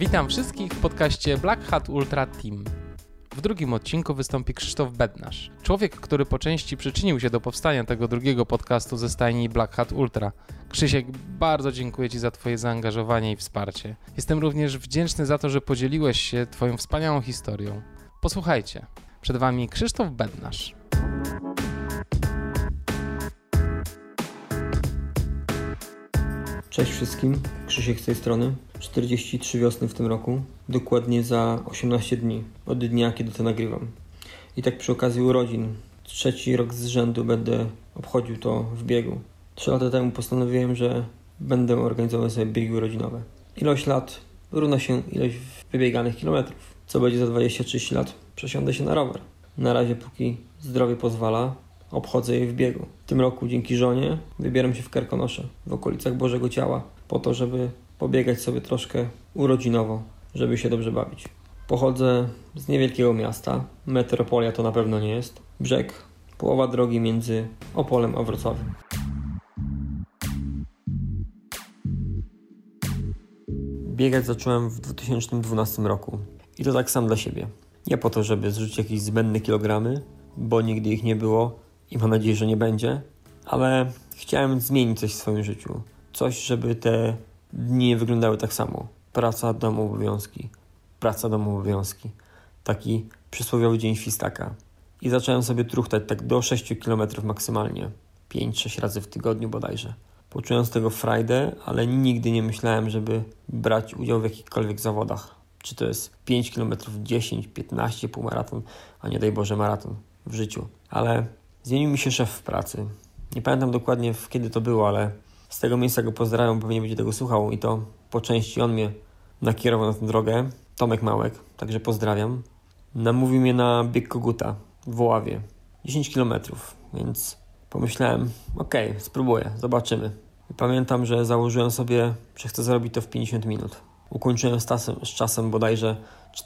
Witam wszystkich w podcaście Black Hat Ultra Team. W drugim odcinku wystąpi Krzysztof Bednarz, człowiek, który po części przyczynił się do powstania tego drugiego podcastu ze stajni Black Hat Ultra. Krzysiek, bardzo dziękuję Ci za Twoje zaangażowanie i wsparcie. Jestem również wdzięczny za to, że podzieliłeś się Twoją wspaniałą historią. Posłuchajcie, przed Wami Krzysztof Bednarz. Cześć wszystkim, Krzysiek z tej strony. 43 wiosny w tym roku, dokładnie za 18 dni od dnia, kiedy to nagrywam. I tak przy okazji urodzin, trzeci rok z rzędu będę obchodził to w biegu. Trzy lata temu postanowiłem, że będę organizował sobie biegi urodzinowe. Ilość lat równa się ilość wybieganych kilometrów. Co będzie za 23 lat? Przesiądę się na rower. Na razie, póki zdrowie pozwala, obchodzę je w biegu. W tym roku dzięki żonie wybieram się w Karkonosze, w okolicach Bożego Ciała, po to, żeby pobiegać sobie troszkę urodzinowo, żeby się dobrze bawić. Pochodzę z niewielkiego miasta, metropolia to na pewno nie jest, brzeg, połowa drogi między Opolem a Wrocławiem. Biegać zacząłem w 2012 roku i to tak sam dla siebie. Nie po to, żeby zrzucić jakieś zbędne kilogramy, bo nigdy ich nie było i mam nadzieję, że nie będzie, ale chciałem zmienić coś w swoim życiu. Coś, żeby te dni wyglądały tak samo. Praca, dom, obowiązki. Praca, dom, obowiązki. Taki przysłowiowy dzień świstaka. I zacząłem sobie truchtać tak do 6 km maksymalnie. 5-6 razy w tygodniu bodajże. Poczułem z tego frajdę, ale nigdy nie myślałem, żeby brać udział w jakichkolwiek zawodach. Czy to jest 5 km, 10, 15, półmaraton, a nie daj Boże maraton w życiu. Ale zmienił mi się szef w pracy. Nie pamiętam dokładnie kiedy to było, ale z tego miejsca go pozdrawiam, pewnie będzie tego słuchał i to po części on mnie nakierował na tę drogę. Tomek Małek, także pozdrawiam. Namówił mnie na bieg koguta w Woławie. 10 km, więc pomyślałem, okej, spróbuję, zobaczymy. I pamiętam, że założyłem sobie, że chcę zrobić to w 50 minut. Ukończyłem z czasem, z czasem bodajże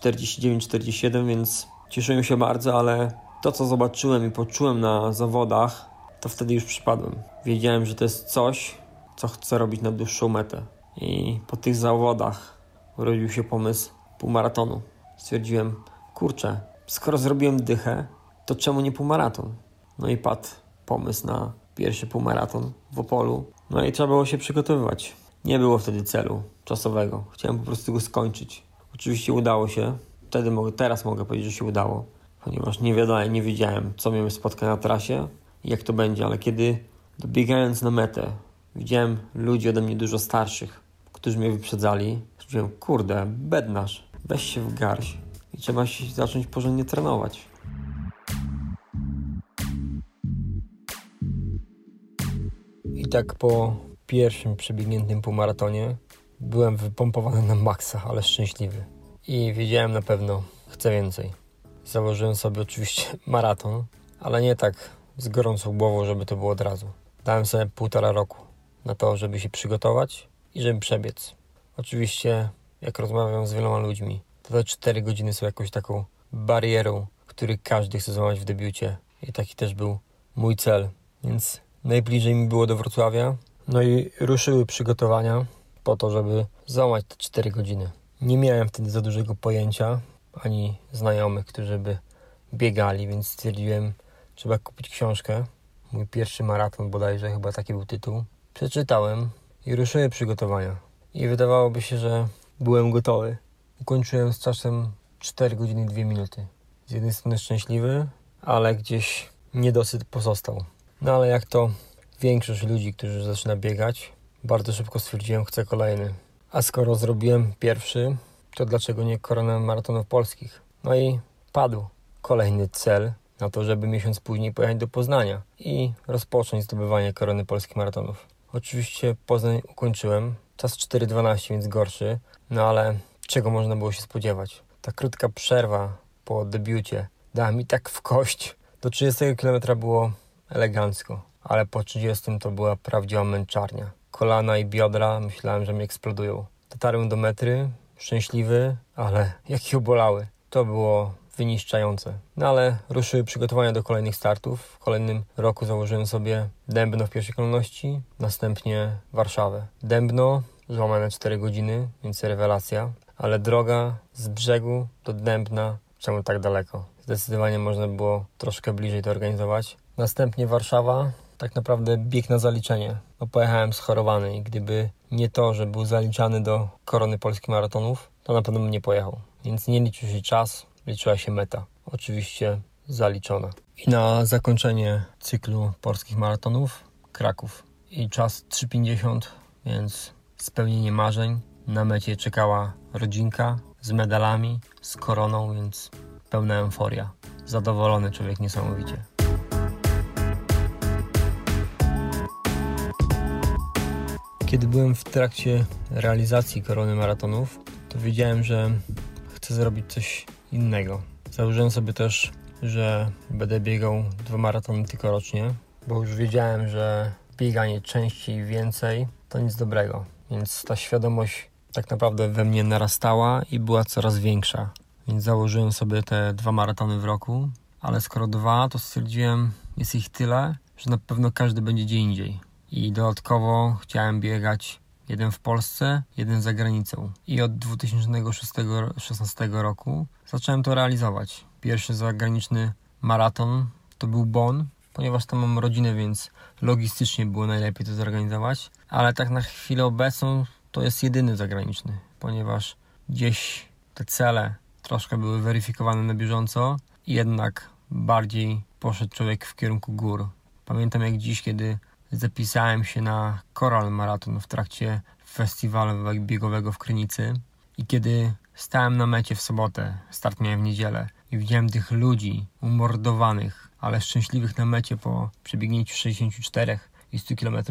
49-47, więc cieszyłem się bardzo, ale to, co zobaczyłem i poczułem na zawodach, to wtedy już przypadłem. Wiedziałem, że to jest coś, co chcę robić na dłuższą metę. I po tych zawodach urodził się pomysł półmaratonu. Stwierdziłem, kurczę, skoro zrobiłem dychę, to czemu nie półmaraton? No i padł pomysł na pierwszy półmaraton w Opolu. No i trzeba było się przygotowywać. Nie było wtedy celu czasowego. Chciałem po prostu go skończyć. Oczywiście udało się. Wtedy mogę, teraz mogę powiedzieć, że się udało, ponieważ nie wiedziałem, nie wiedziałem, co mnie spotka na trasie jak to będzie, ale kiedy dobiegając na metę, Widziałem ludzi ode mnie dużo starszych, którzy mnie wyprzedzali. Stwierdziłem, kurde, bednarz, weź się w garść i trzeba się zacząć porządnie trenować. I tak po pierwszym przebiegniętym półmaratonie byłem wypompowany na maksa, ale szczęśliwy. I wiedziałem na pewno, chcę więcej. Założyłem sobie oczywiście maraton, ale nie tak z gorącą głową, żeby to było od razu. Dałem sobie półtora roku na to, żeby się przygotować i żeby przebiec. Oczywiście, jak rozmawiam z wieloma ludźmi, to te 4 godziny są jakąś taką barierą, który każdy chce złamać w debiucie. I taki też był mój cel. Więc najbliżej mi było do Wrocławia. No i ruszyły przygotowania po to, żeby złamać te 4 godziny. Nie miałem wtedy za dużego pojęcia, ani znajomych, którzy by biegali, więc stwierdziłem, trzeba kupić książkę. Mój pierwszy maraton bodajże, chyba taki był tytuł. Przeczytałem i ruszyły przygotowania. I wydawałoby się, że byłem gotowy. Ukończyłem z czasem 4 godziny i 2 minuty. Z jednej strony szczęśliwy, ale gdzieś niedosyt pozostał. No ale jak to większość ludzi, którzy zaczyna biegać, bardzo szybko stwierdziłem, chcę kolejny. A skoro zrobiłem pierwszy, to dlaczego nie koronę maratonów polskich? No i padł kolejny cel na to, żeby miesiąc później pojechać do Poznania i rozpocząć zdobywanie korony polskich maratonów. Oczywiście Poznań ukończyłem. Czas 4.12, więc gorszy. No ale czego można było się spodziewać? Ta krótka przerwa po debiucie dała mi tak w kość. Do 30 km było elegancko, ale po 30 to była prawdziwa męczarnia. Kolana i biodra myślałem, że mi eksplodują. Dotarłem do metry, szczęśliwy, ale jakie obolały. To było wyniszczające. No ale ruszyły przygotowania do kolejnych startów. W kolejnym roku założyłem sobie Dębno w pierwszej kolejności, następnie Warszawę. Dębno złamane 4 godziny, więc rewelacja. ale droga z brzegu do Dębna, czemu tak daleko? Zdecydowanie można było troszkę bliżej to organizować. Następnie Warszawa, tak naprawdę bieg na zaliczenie. No, pojechałem schorowany i gdyby nie to, że był zaliczany do korony polskich maratonów, to na pewno bym nie pojechał. Więc nie liczył się czas, liczyła się meta. Oczywiście zaliczona. I na zakończenie cyklu polskich maratonów Kraków. I czas 3,50, więc spełnienie marzeń. Na mecie czekała rodzinka z medalami, z koroną, więc pełna euforia. Zadowolony człowiek niesamowicie. Kiedy byłem w trakcie realizacji korony maratonów, to wiedziałem, że chcę zrobić coś innego. Założyłem sobie też, że będę biegał dwa maratony tylko rocznie, bo już wiedziałem, że bieganie częściej więcej to nic dobrego. Więc ta świadomość tak naprawdę we mnie narastała i była coraz większa. Więc założyłem sobie te dwa maratony w roku, ale skoro dwa, to stwierdziłem, jest ich tyle, że na pewno każdy będzie gdzie indziej. I dodatkowo chciałem biegać jeden w Polsce, jeden za granicą. I od 2016 roku zacząłem to realizować. Pierwszy zagraniczny maraton to był Bonn, ponieważ tam mam rodzinę, więc logistycznie było najlepiej to zorganizować. Ale tak na chwilę obecną to jest jedyny zagraniczny, ponieważ gdzieś te cele troszkę były weryfikowane na bieżąco jednak bardziej poszedł człowiek w kierunku gór. Pamiętam jak dziś, kiedy zapisałem się na Coral Marathon w trakcie festiwalu biegowego w Krynicy i kiedy stałem na mecie w sobotę, start miałem w niedzielę i widziałem tych ludzi umordowanych, ale szczęśliwych na mecie po przebiegnięciu 64 i 100 km,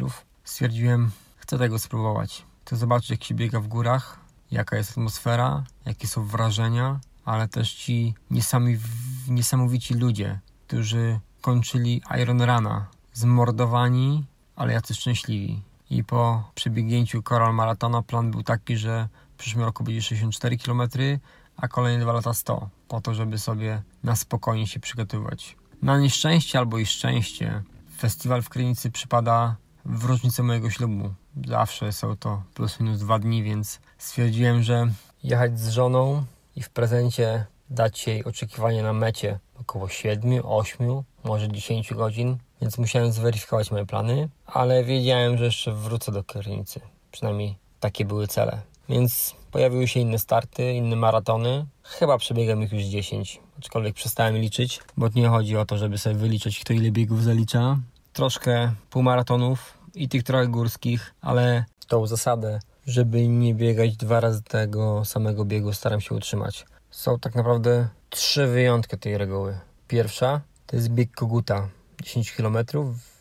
stwierdziłem, chcę tego spróbować. Chcę zobaczyć, jak się biega w górach, jaka jest atmosfera, jakie są wrażenia, ale też ci niesamowici ludzie, którzy kończyli Iron Rana, zmordowani, ale jacy szczęśliwi. I po przebiegnięciu Coral Maratona plan był taki, że w przyszłym roku będzie 64 km, a kolejne dwa lata 100, po to, żeby sobie na spokojnie się przygotowywać. Na nieszczęście albo i szczęście, festiwal w Krynicy przypada w rocznicę mojego ślubu. Zawsze są to plus minus dwa dni, więc stwierdziłem, że jechać z żoną i w prezencie dać jej oczekiwanie na mecie około 7, 8, może 10 godzin, więc musiałem zweryfikować moje plany, ale wiedziałem, że jeszcze wrócę do Krynicy. Przynajmniej takie były cele. Więc pojawiły się inne starty, inne maratony. Chyba przebiegam ich już 10, aczkolwiek przestałem liczyć, bo nie chodzi o to, żeby sobie wyliczyć, kto ile biegów zalicza. Troszkę półmaratonów i tych trochę górskich, ale tą zasadę, żeby nie biegać dwa razy tego samego biegu, staram się utrzymać. Są tak naprawdę trzy wyjątki tej reguły. Pierwsza to jest bieg Koguta, 10 km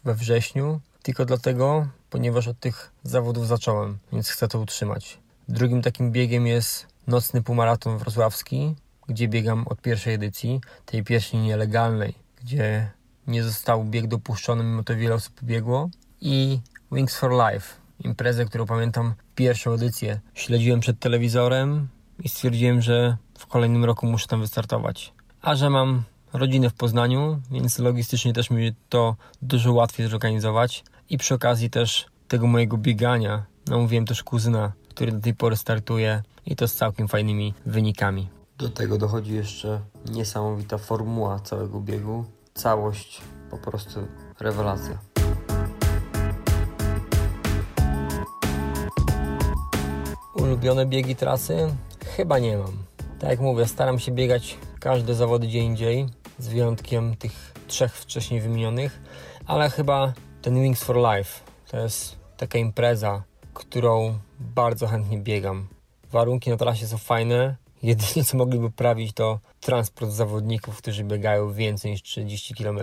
we wrześniu, tylko dlatego, ponieważ od tych zawodów zacząłem, więc chcę to utrzymać. Drugim takim biegiem jest nocny półmaraton wrocławski, gdzie biegam od pierwszej edycji, tej pierwszej nielegalnej, gdzie nie został bieg dopuszczony, mimo to wiele osób biegło. I Wings for Life, imprezę, którą pamiętam pierwszą edycję. Śledziłem przed telewizorem i stwierdziłem, że w kolejnym roku muszę tam wystartować. A że mam rodzinę w Poznaniu, więc logistycznie też mi to dużo łatwiej zorganizować. I przy okazji też tego mojego biegania namówiłem też kuzyna, który do tej pory startuje i to z całkiem fajnymi wynikami. Do tego dochodzi jeszcze niesamowita formuła całego biegu. Całość po prostu rewelacja. Ulubione biegi trasy? Chyba nie mam. Tak jak mówię, staram się biegać każde zawody gdzie indziej, z wyjątkiem tych trzech wcześniej wymienionych, ale chyba ten Wings for Life to jest taka impreza, którą bardzo chętnie biegam. Warunki na trasie są fajne. Jedynie co mogliby prawić to transport zawodników, którzy biegają więcej niż 30 km,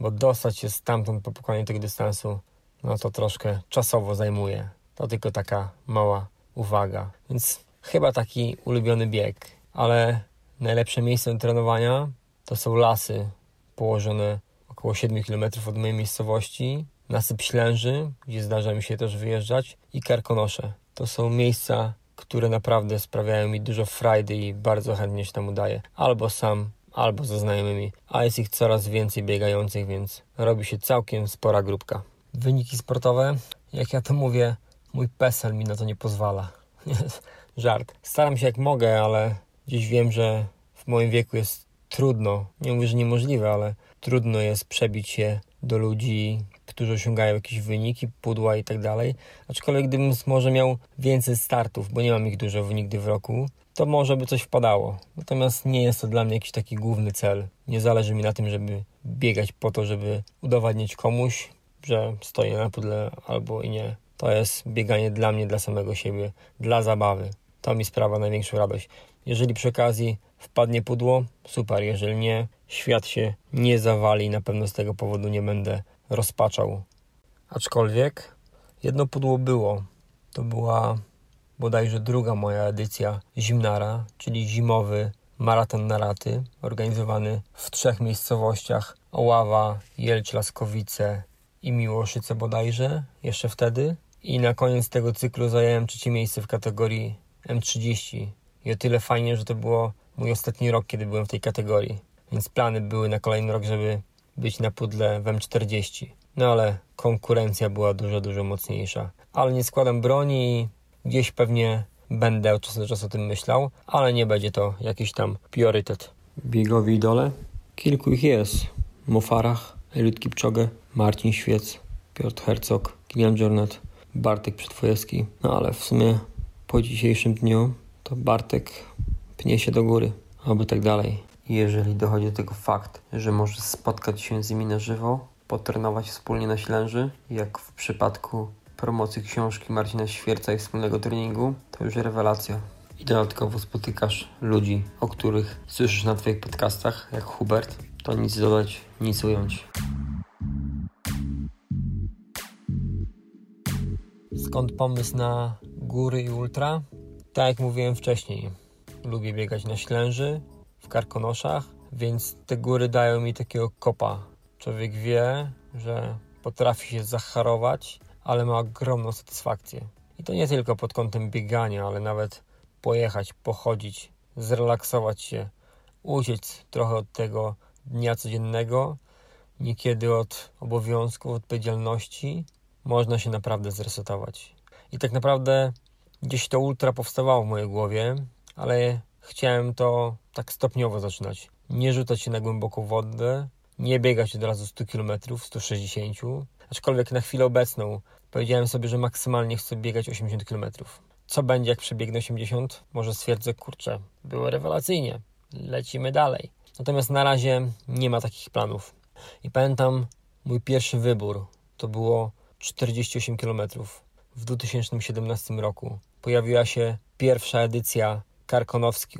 bo dostać się stamtąd po pokonaniu tego dystansu, no to troszkę czasowo zajmuje. To tylko taka mała uwaga. Więc chyba taki ulubiony bieg, ale najlepsze miejsce do trenowania to są lasy położone około 7 km od mojej miejscowości, nasyp Ślęży, gdzie zdarza mi się też wyjeżdżać i Karkonosze. To są miejsca, które naprawdę sprawiają mi dużo frajdy i bardzo chętnie się tam udaję. Albo sam, albo ze znajomymi, a jest ich coraz więcej biegających, więc robi się całkiem spora grupka. Wyniki sportowe, jak ja to mówię, mój PESEL mi na to nie pozwala. żart. Staram się jak mogę, ale gdzieś wiem, że w moim wieku jest trudno, nie mówię, że niemożliwe, ale trudno jest przebić się do ludzi, którzy osiągają jakieś wyniki, pudła i tak dalej. Aczkolwiek gdybym może miał więcej startów, bo nie mam ich dużo nigdy w roku, to może by coś wpadało. Natomiast nie jest to dla mnie jakiś taki główny cel. Nie zależy mi na tym, żeby biegać po to, żeby udowadniać komuś, że stoję na pudle albo i nie. To jest bieganie dla mnie, dla samego siebie, dla zabawy. To mi sprawia największą radość. Jeżeli przy okazji wpadnie pudło, super. Jeżeli nie, świat się nie zawali i na pewno z tego powodu nie będę rozpaczał. Aczkolwiek jedno pudło było. To była bodajże druga moja edycja Zimnara, czyli zimowy maraton na raty, organizowany w trzech miejscowościach Oława, Jelcz, Laskowice i Miłoszyce bodajże, jeszcze wtedy. I na koniec tego cyklu zająłem trzecie miejsce w kategorii M30. I o tyle fajnie, że to było mój ostatni rok, kiedy byłem w tej kategorii. Więc plany były na kolejny rok, żeby być na pudle w M40. No ale konkurencja była dużo, dużo mocniejsza. Ale nie składam broni i gdzieś pewnie będę od czasu do czasu o tym myślał, ale nie będzie to jakiś tam priorytet. Biegowi idole? Kilku ich jest. Mofarach, Eliud Kipczogę, Marcin Świec, Piotr Herzog, Kilian Jornet, Bartek Przetwojewski. No ale w sumie po dzisiejszym dniu to Bartek pnie się do góry, aby tak dalej. Jeżeli dochodzi do tego fakt, że możesz spotkać się z nimi na żywo, potrenować wspólnie na ślęży, jak w przypadku promocji książki Marcina Świerca i wspólnego treningu, to już rewelacja. I dodatkowo spotykasz ludzi, o których słyszysz na Twoich podcastach, jak Hubert, to nic dodać, nic ująć. Skąd pomysł na góry i ultra? Tak jak mówiłem wcześniej, lubię biegać na ślęży, w karkonoszach, więc te góry dają mi takiego kopa. Człowiek wie, że potrafi się zacharować, ale ma ogromną satysfakcję. I to nie tylko pod kątem biegania, ale nawet pojechać, pochodzić, zrelaksować się, uciec trochę od tego dnia codziennego, niekiedy od obowiązków, odpowiedzialności, można się naprawdę zresetować. I tak naprawdę gdzieś to ultra powstawało w mojej głowie, ale chciałem to tak stopniowo zaczynać. Nie rzucać się na głęboką wodę, nie biegać od razu 100 km, 160 Aczkolwiek na chwilę obecną powiedziałem sobie, że maksymalnie chcę biegać 80 km. Co będzie, jak przebiegnę 80? Może stwierdzę, kurczę, było rewelacyjnie, lecimy dalej. Natomiast na razie nie ma takich planów. I pamiętam mój pierwszy wybór to było 48 km w 2017 roku. Pojawiła się pierwsza edycja Karkonowski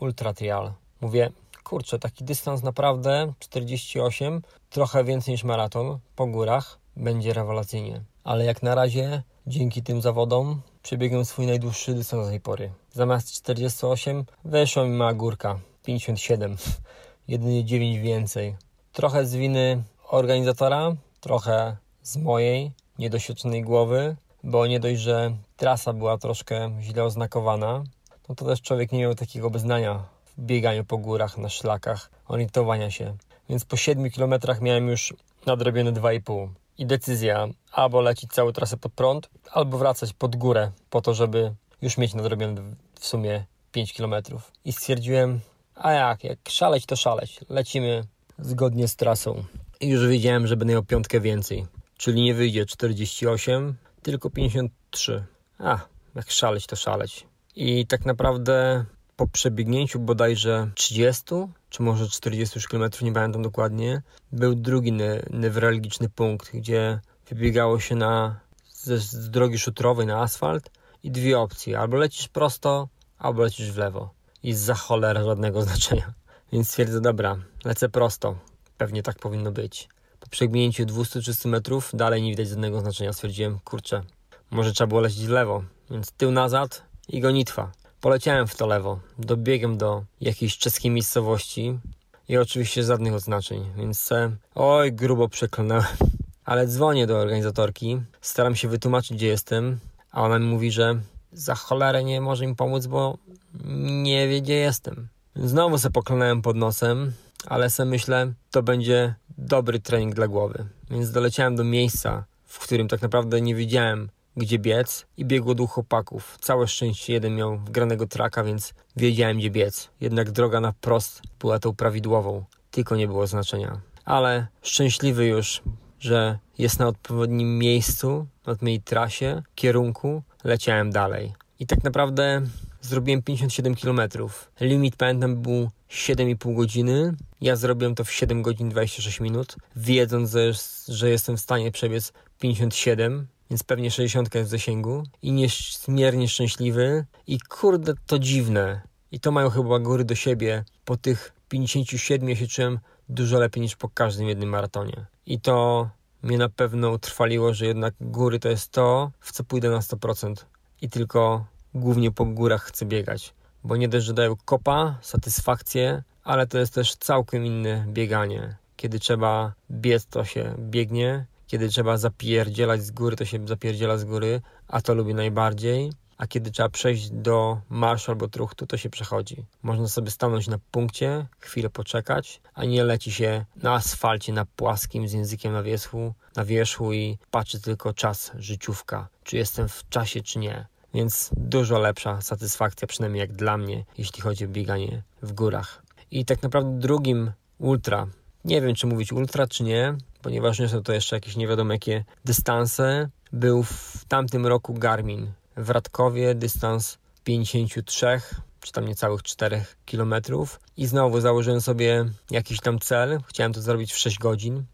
Ultra Trial. Mówię, kurczę, taki dystans naprawdę 48, trochę więcej niż maraton po górach, będzie rewelacyjnie. Ale jak na razie, dzięki tym zawodom, przebiegłem swój najdłuższy dystans do tej pory. Zamiast 48 weszła mi mała górka, 57, jedynie 9 więcej. Trochę z winy organizatora, trochę z mojej niedoświadczonej głowy, bo nie dość, że trasa była troszkę źle oznakowana, no to też człowiek nie miał takiego beznania w bieganiu po górach, na szlakach, orientowania się. Więc po 7 kilometrach miałem już nadrobione 2,5. I decyzja albo lecić całą trasę pod prąd, albo wracać pod górę po to, żeby już mieć nadrobione w sumie 5 kilometrów. I stwierdziłem, a jak, jak szaleć to szaleć. Lecimy zgodnie z trasą. I już wiedziałem, że będę miał piątkę więcej. Czyli nie wyjdzie 48, tylko 53. A, jak szaleć to szaleć. I tak naprawdę po przebiegnięciu bodajże 30 czy może 40 km, nie pamiętam dokładnie, był drugi newralgiczny punkt, gdzie wybiegało się na, z, z drogi szutrowej na asfalt i dwie opcje. Albo lecisz prosto, albo lecisz w lewo. I za cholera żadnego znaczenia. Więc stwierdzę, dobra, lecę prosto. Pewnie tak powinno być. Po przebiegnięciu 200-300 metrów dalej nie widać żadnego znaczenia. Stwierdziłem, kurczę, może trzeba było lecieć w lewo. Więc tył nazad i gonitwa. Poleciałem w to lewo, dobiegłem do jakiejś czeskiej miejscowości i oczywiście żadnych oznaczeń, więc oj, grubo przeklnąłem. Ale dzwonię do organizatorki, staram się wytłumaczyć, gdzie jestem, a ona mi mówi, że za cholerę nie może mi pomóc, bo nie wie, gdzie jestem. Znowu sobie poklonąłem pod nosem, ale sobie myślę, to będzie dobry trening dla głowy. Więc doleciałem do miejsca, w którym tak naprawdę nie wiedziałem, gdzie biec i biegło dwóch chłopaków. Całe szczęście jeden miał wgranego traka, więc wiedziałem, gdzie biec. Jednak droga na prost była tą prawidłową, tylko nie było znaczenia. Ale szczęśliwy już, że jest na odpowiednim miejscu, na mojej trasie, kierunku, leciałem dalej. I tak naprawdę zrobiłem 57 km. Limit pamiętam był 7,5 godziny. Ja zrobiłem to w 7 godzin 26 minut, wiedząc, że, że jestem w stanie przebiec 57, więc pewnie 60 jest w zasięgu. I niezmiernie szczęśliwy. I kurde, to dziwne. I to mają chyba góry do siebie. Po tych 57 ja się czułem dużo lepiej niż po każdym jednym maratonie. I to mnie na pewno utrwaliło, że jednak góry to jest to, w co pójdę na 100%. I tylko głównie po górach chcę biegać. Bo nie dość, że dają kopa, satysfakcję, ale to jest też całkiem inne bieganie. Kiedy trzeba biec, to się biegnie. Kiedy trzeba zapierdzielać z góry, to się zapierdziela z góry, a to lubię najbardziej a kiedy trzeba przejść do marszu albo truchtu, to się przechodzi. Można sobie stanąć na punkcie, chwilę poczekać, a nie leci się na asfalcie, na płaskim, z językiem na wierzchu, na wierzchu i patrzy tylko czas, życiówka, czy jestem w czasie, czy nie. Więc dużo lepsza satysfakcja, przynajmniej jak dla mnie, jeśli chodzi o bieganie w górach. I tak naprawdę drugim ultra, nie wiem czy mówić ultra, czy nie, ponieważ nie są to jeszcze jakieś nie wiadomo jakie dystanse, był w tamtym roku Garmin w Radkowie dystans 53 czy tam niecałych 4 km i znowu założyłem sobie jakiś tam cel, chciałem to zrobić w 6 godzin.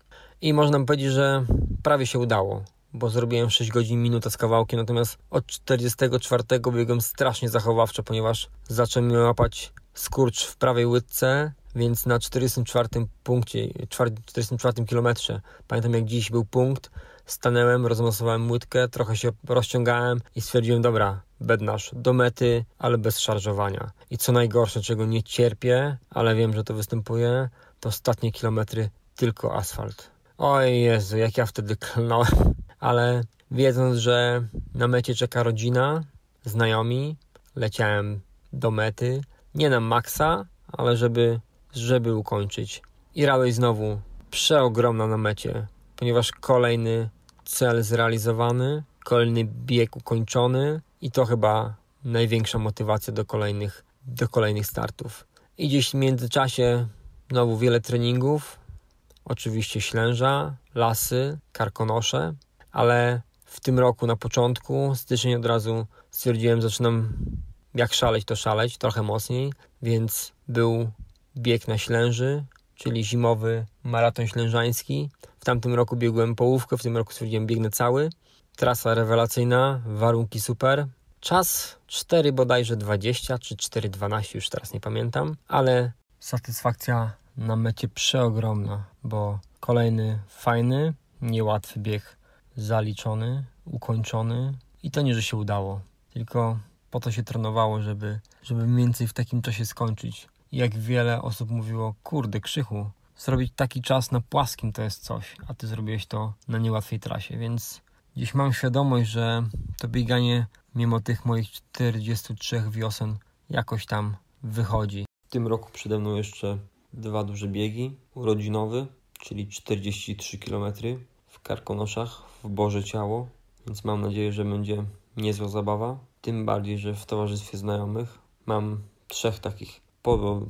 I można powiedzieć, że prawie się udało, bo zrobiłem 6 godzin minuta z kawałkiem, natomiast od 44 biegłem strasznie zachowawczo, ponieważ zaczął mi łapać skurcz w prawej łydce, więc na 44 punkcie, 44 kilometrze, pamiętam jak dziś był punkt, stanęłem, rozmasowałem łydkę, trochę się rozciągałem i stwierdziłem, dobra, bednasz do mety, ale bez szarżowania. I co najgorsze, czego nie cierpię, ale wiem, że to występuje, to ostatnie kilometry tylko asfalt. Oj Jezu, jak ja wtedy klnąłem. Ale wiedząc, że na mecie czeka rodzina, znajomi, leciałem do mety, nie na maksa, ale żeby, żeby ukończyć. I radość znowu przeogromna na mecie ponieważ kolejny cel zrealizowany, kolejny bieg ukończony i to chyba największa motywacja do kolejnych, do kolejnych startów. I gdzieś w międzyczasie znowu wiele treningów, oczywiście ślęża, lasy, karkonosze, ale w tym roku na początku, styczeń od razu stwierdziłem, zaczynam jak szaleć to szaleć, trochę mocniej, więc był bieg na ślęży, czyli zimowy maraton ślężański. W tamtym roku biegłem połówkę, w tym roku stwierdziłem biegnę cały. Trasa rewelacyjna, warunki super. Czas 4 bodajże 20 czy 4.12, już teraz nie pamiętam, ale satysfakcja na mecie przeogromna, bo kolejny fajny, niełatwy bieg zaliczony, ukończony i to nie, że się udało, tylko po to się trenowało, żeby, żeby mniej więcej w takim czasie skończyć jak wiele osób mówiło, kurde, krzychu, zrobić taki czas na płaskim to jest coś, a ty zrobiłeś to na niełatwej trasie, więc dziś mam świadomość, że to bieganie mimo tych moich 43 wiosen jakoś tam wychodzi. W tym roku przede mną jeszcze dwa duże biegi. Urodzinowy, czyli 43 km w Karkonoszach, w Boże Ciało, więc mam nadzieję, że będzie niezła zabawa. Tym bardziej, że w towarzystwie znajomych mam trzech takich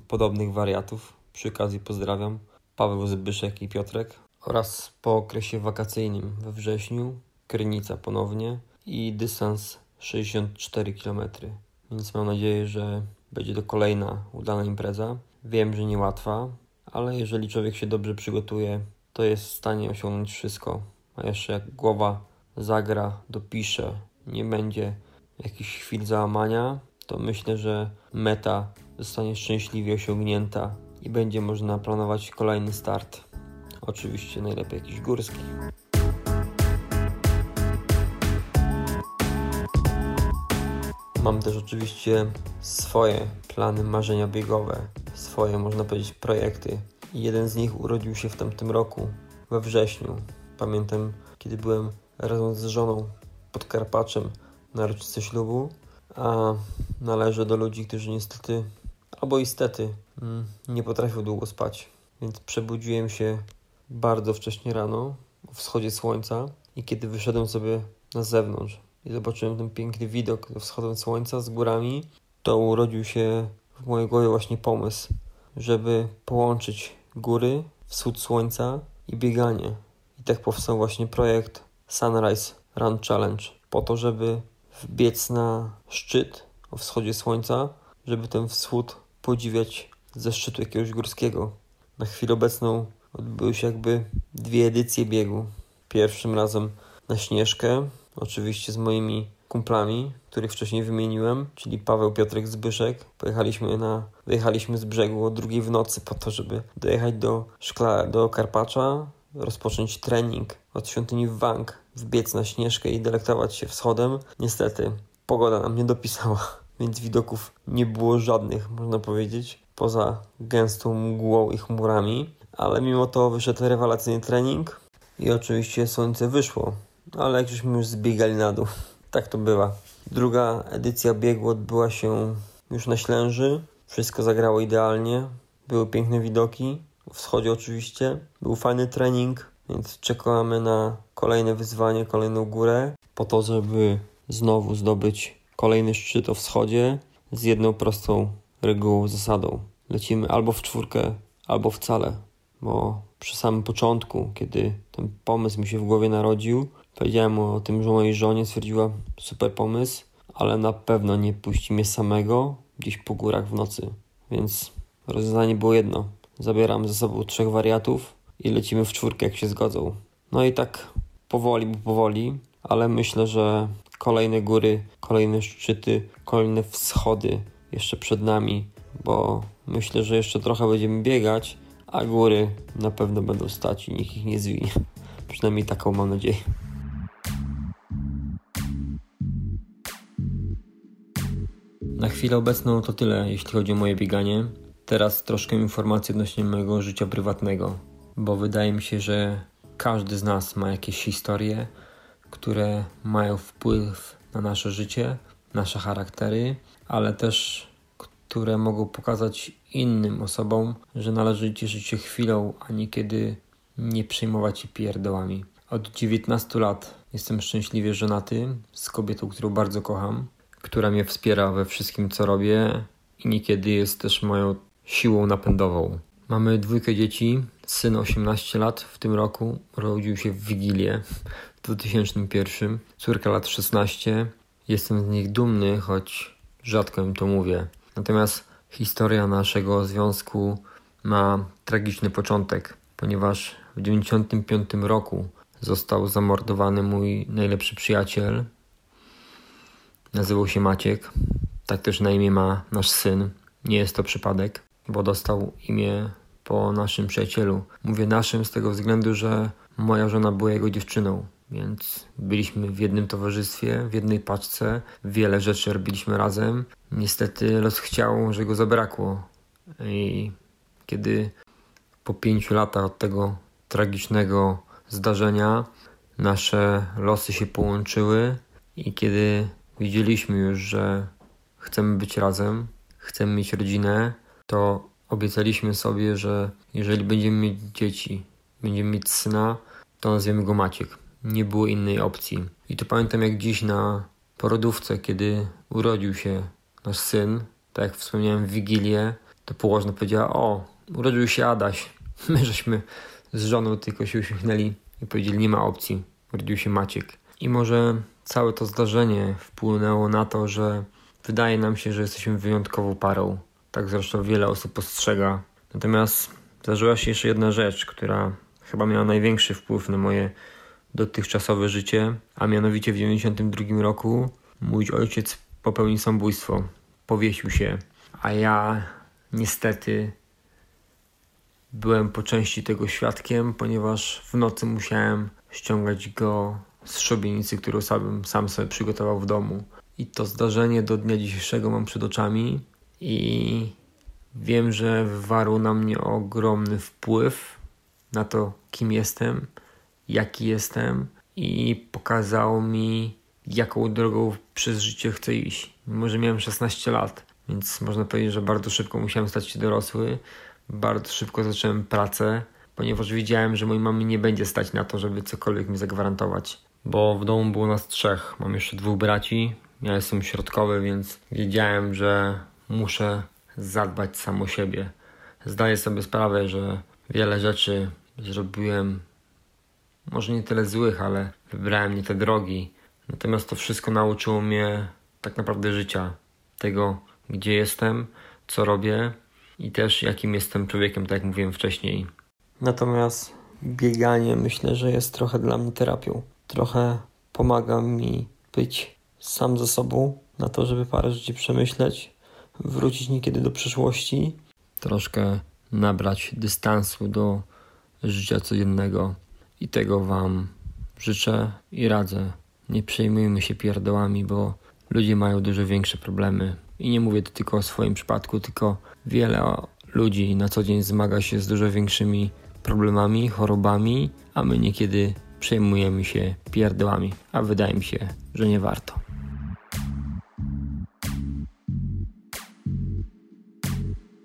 podobnych wariatów. Przy okazji pozdrawiam Paweł Zbyszek i Piotrek. Oraz po okresie wakacyjnym we wrześniu Krynica ponownie i dystans 64 km. Więc mam nadzieję, że będzie to kolejna udana impreza. Wiem, że niełatwa, ale jeżeli człowiek się dobrze przygotuje, to jest w stanie osiągnąć wszystko. A jeszcze jak głowa zagra, dopisze, nie będzie jakichś chwil załamania, to myślę, że meta zostanie szczęśliwie osiągnięta i będzie można planować kolejny start. Oczywiście najlepiej jakiś górski. Mam też oczywiście swoje plany, marzenia biegowe, swoje można powiedzieć projekty. Jeden z nich urodził się w tamtym roku, we wrześniu. Pamiętam, kiedy byłem razem z żoną pod Karpaczem na rocznicę ślubu, a należę do ludzi, którzy niestety albo istety mm, nie potrafił długo spać. Więc przebudziłem się bardzo wcześnie rano, o wschodzie słońca i kiedy wyszedłem sobie na zewnątrz, i zobaczyłem ten piękny widok wschodem słońca z górami, to urodził się w mojej głowie właśnie pomysł, żeby połączyć góry, wschód słońca i bieganie. I tak powstał właśnie projekt Sunrise Run Challenge, po to, żeby wbiec na szczyt o wschodzie słońca, żeby ten wschód podziwiać ze szczytu jakiegoś górskiego. Na chwilę obecną odbyły się jakby dwie edycje biegu. Pierwszym razem na Śnieżkę, oczywiście z moimi kumplami, których wcześniej wymieniłem, czyli Paweł, Piotrek, Zbyszek. Pojechaliśmy na, wyjechaliśmy z brzegu o drugiej w nocy po to, żeby dojechać do, Szkla, do Karpacza, rozpocząć trening od świątyni Wang, wbiec na Śnieżkę i delektować się wschodem. Niestety, pogoda nam nie dopisała, więc widoków nie było żadnych, można powiedzieć, poza gęstą mgłą i chmurami. Ale mimo to wyszedł rewelacyjny trening i oczywiście słońce wyszło, ale jak żeśmy już zbiegali na dół. Tak to bywa. Druga edycja biegu odbyła się już na Ślęży. Wszystko zagrało idealnie. Były piękne widoki. W wschodzie oczywiście. Był fajny trening, więc czekamy na kolejne wyzwanie, kolejną górę. Po to, żeby znowu zdobyć kolejny szczyt o wschodzie z jedną prostą regułą, zasadą. Lecimy albo w czwórkę, albo wcale. Bo przy samym początku, kiedy ten pomysł mi się w głowie narodził, Powiedziałem o tym, że mojej żonie stwierdziła super pomysł, ale na pewno nie puści mnie samego gdzieś po górach w nocy. Więc rozwiązanie było jedno. Zabieram ze sobą trzech wariatów i lecimy w czwórkę, jak się zgodzą. No i tak powoli, bo powoli, ale myślę, że kolejne góry, kolejne szczyty, kolejne wschody jeszcze przed nami, bo myślę, że jeszcze trochę będziemy biegać, a góry na pewno będą stać i nikt ich nie zwinie. Przynajmniej taką mam nadzieję. Na chwilę obecną to tyle, jeśli chodzi o moje bieganie. Teraz troszkę informacji odnośnie mojego życia prywatnego, bo wydaje mi się, że każdy z nas ma jakieś historie, które mają wpływ na nasze życie, nasze charaktery, ale też które mogą pokazać innym osobom, że należy cieszyć się chwilą, a niekiedy nie przejmować się pierdołami. Od 19 lat jestem szczęśliwie żonaty z kobietą, którą bardzo kocham która mnie wspiera we wszystkim, co robię i niekiedy jest też moją siłą napędową. Mamy dwójkę dzieci, syn 18 lat w tym roku, urodził się w Wigilię w 2001, córka lat 16. Jestem z nich dumny, choć rzadko im to mówię. Natomiast historia naszego związku ma tragiczny początek, ponieważ w 95 roku został zamordowany mój najlepszy przyjaciel, Nazywał się Maciek. Tak też na imię ma nasz syn. Nie jest to przypadek, bo dostał imię po naszym przyjacielu. Mówię naszym z tego względu, że moja żona była jego dziewczyną, więc byliśmy w jednym towarzystwie, w jednej paczce, wiele rzeczy robiliśmy razem. Niestety los chciał, że go zabrakło. I kiedy po pięciu latach od tego tragicznego zdarzenia nasze losy się połączyły i kiedy Widzieliśmy już, że chcemy być razem, chcemy mieć rodzinę, to obiecaliśmy sobie, że jeżeli będziemy mieć dzieci, będziemy mieć syna, to nazwiemy go Maciek. Nie było innej opcji. I to pamiętam jak dziś na porodówce, kiedy urodził się nasz syn, tak jak wspomniałem w Wigilię, to położna powiedziała, o, urodził się Adaś. My żeśmy z żoną tylko się uśmiechnęli i powiedzieli, nie ma opcji, urodził się Maciek. I może całe to zdarzenie wpłynęło na to, że wydaje nam się, że jesteśmy wyjątkową parą. Tak zresztą wiele osób postrzega. Natomiast zdarzyła się jeszcze jedna rzecz, która chyba miała największy wpływ na moje dotychczasowe życie, a mianowicie w 1992 roku mój ojciec popełnił samobójstwo. Powiesił się, a ja niestety byłem po części tego świadkiem, ponieważ w nocy musiałem ściągać go z szubienicy, którą sam, sam sobie przygotował w domu. I to zdarzenie do dnia dzisiejszego mam przed oczami i wiem, że wywarło na mnie ogromny wpływ na to, kim jestem, jaki jestem i pokazało mi, jaką drogą przez życie chcę iść. Mimo, że miałem 16 lat, więc można powiedzieć, że bardzo szybko musiałem stać się dorosły. Bardzo szybko zacząłem pracę, ponieważ wiedziałem, że mojej mamy nie będzie stać na to, żeby cokolwiek mi zagwarantować bo w domu było nas trzech. Mam jeszcze dwóch braci, ja jestem środkowy, więc wiedziałem, że muszę zadbać sam o siebie. Zdaję sobie sprawę, że wiele rzeczy zrobiłem, może nie tyle złych, ale wybrałem nie te drogi. Natomiast to wszystko nauczyło mnie tak naprawdę życia, tego, gdzie jestem, co robię i też jakim jestem człowiekiem, tak jak mówiłem wcześniej. Natomiast bieganie myślę, że jest trochę dla mnie terapią. Trochę pomaga mi być sam ze sobą, na to, żeby parę rzeczy przemyśleć, wrócić niekiedy do przeszłości, troszkę nabrać dystansu do życia codziennego i tego Wam życzę i radzę. Nie przejmujmy się pierdołami, bo ludzie mają dużo większe problemy. I nie mówię to tylko o swoim przypadku, tylko wiele ludzi na co dzień zmaga się z dużo większymi problemami, chorobami, a my niekiedy przejmujemy się pierdołami, a wydaje mi się, że nie warto.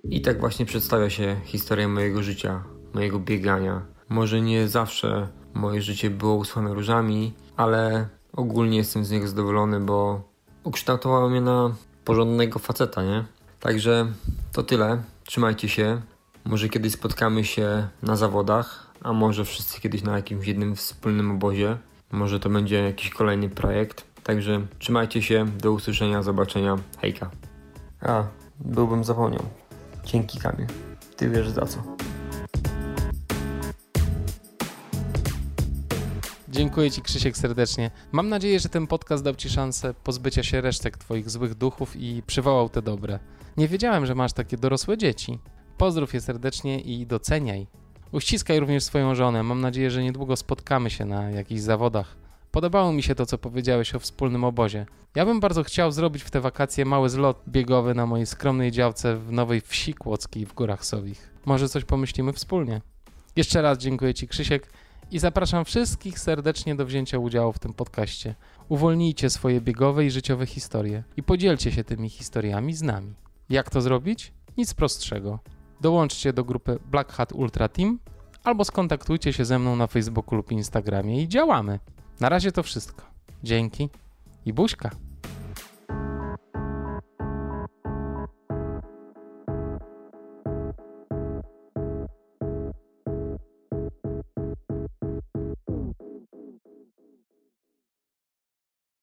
I tak właśnie przedstawia się historia mojego życia, mojego biegania. Może nie zawsze moje życie było usłane różami, ale ogólnie jestem z niego zadowolony, bo ukształtowało mnie na porządnego faceta, nie? Także to tyle. Trzymajcie się. Może kiedyś spotkamy się na zawodach, a może wszyscy kiedyś na jakimś jednym wspólnym obozie. Może to będzie jakiś kolejny projekt. Także trzymajcie się. Do usłyszenia, zobaczenia. Hejka. A, byłbym zapomniał. Dzięki Kamil. Ty wiesz za co. Dziękuję Ci, Krzysiek, serdecznie. Mam nadzieję, że ten podcast dał Ci szansę pozbycia się resztek Twoich złych duchów i przywołał te dobre. Nie wiedziałem, że masz takie dorosłe dzieci. Pozdrów je serdecznie i doceniaj. Uściskaj również swoją żonę. Mam nadzieję, że niedługo spotkamy się na jakichś zawodach. Podobało mi się to, co powiedziałeś o wspólnym obozie. Ja bym bardzo chciał zrobić w te wakacje mały zlot biegowy na mojej skromnej działce w Nowej Wsi Kłodzkiej w Górach Sowich. Może coś pomyślimy wspólnie. Jeszcze raz dziękuję Ci, Krzysiek, i zapraszam wszystkich serdecznie do wzięcia udziału w tym podcaście. Uwolnijcie swoje biegowe i życiowe historie i podzielcie się tymi historiami z nami. Jak to zrobić? Nic prostszego. Dołączcie do grupy Black Hat Ultra Team albo skontaktujcie się ze mną na Facebooku lub Instagramie i działamy. Na razie to wszystko. Dzięki i buźka.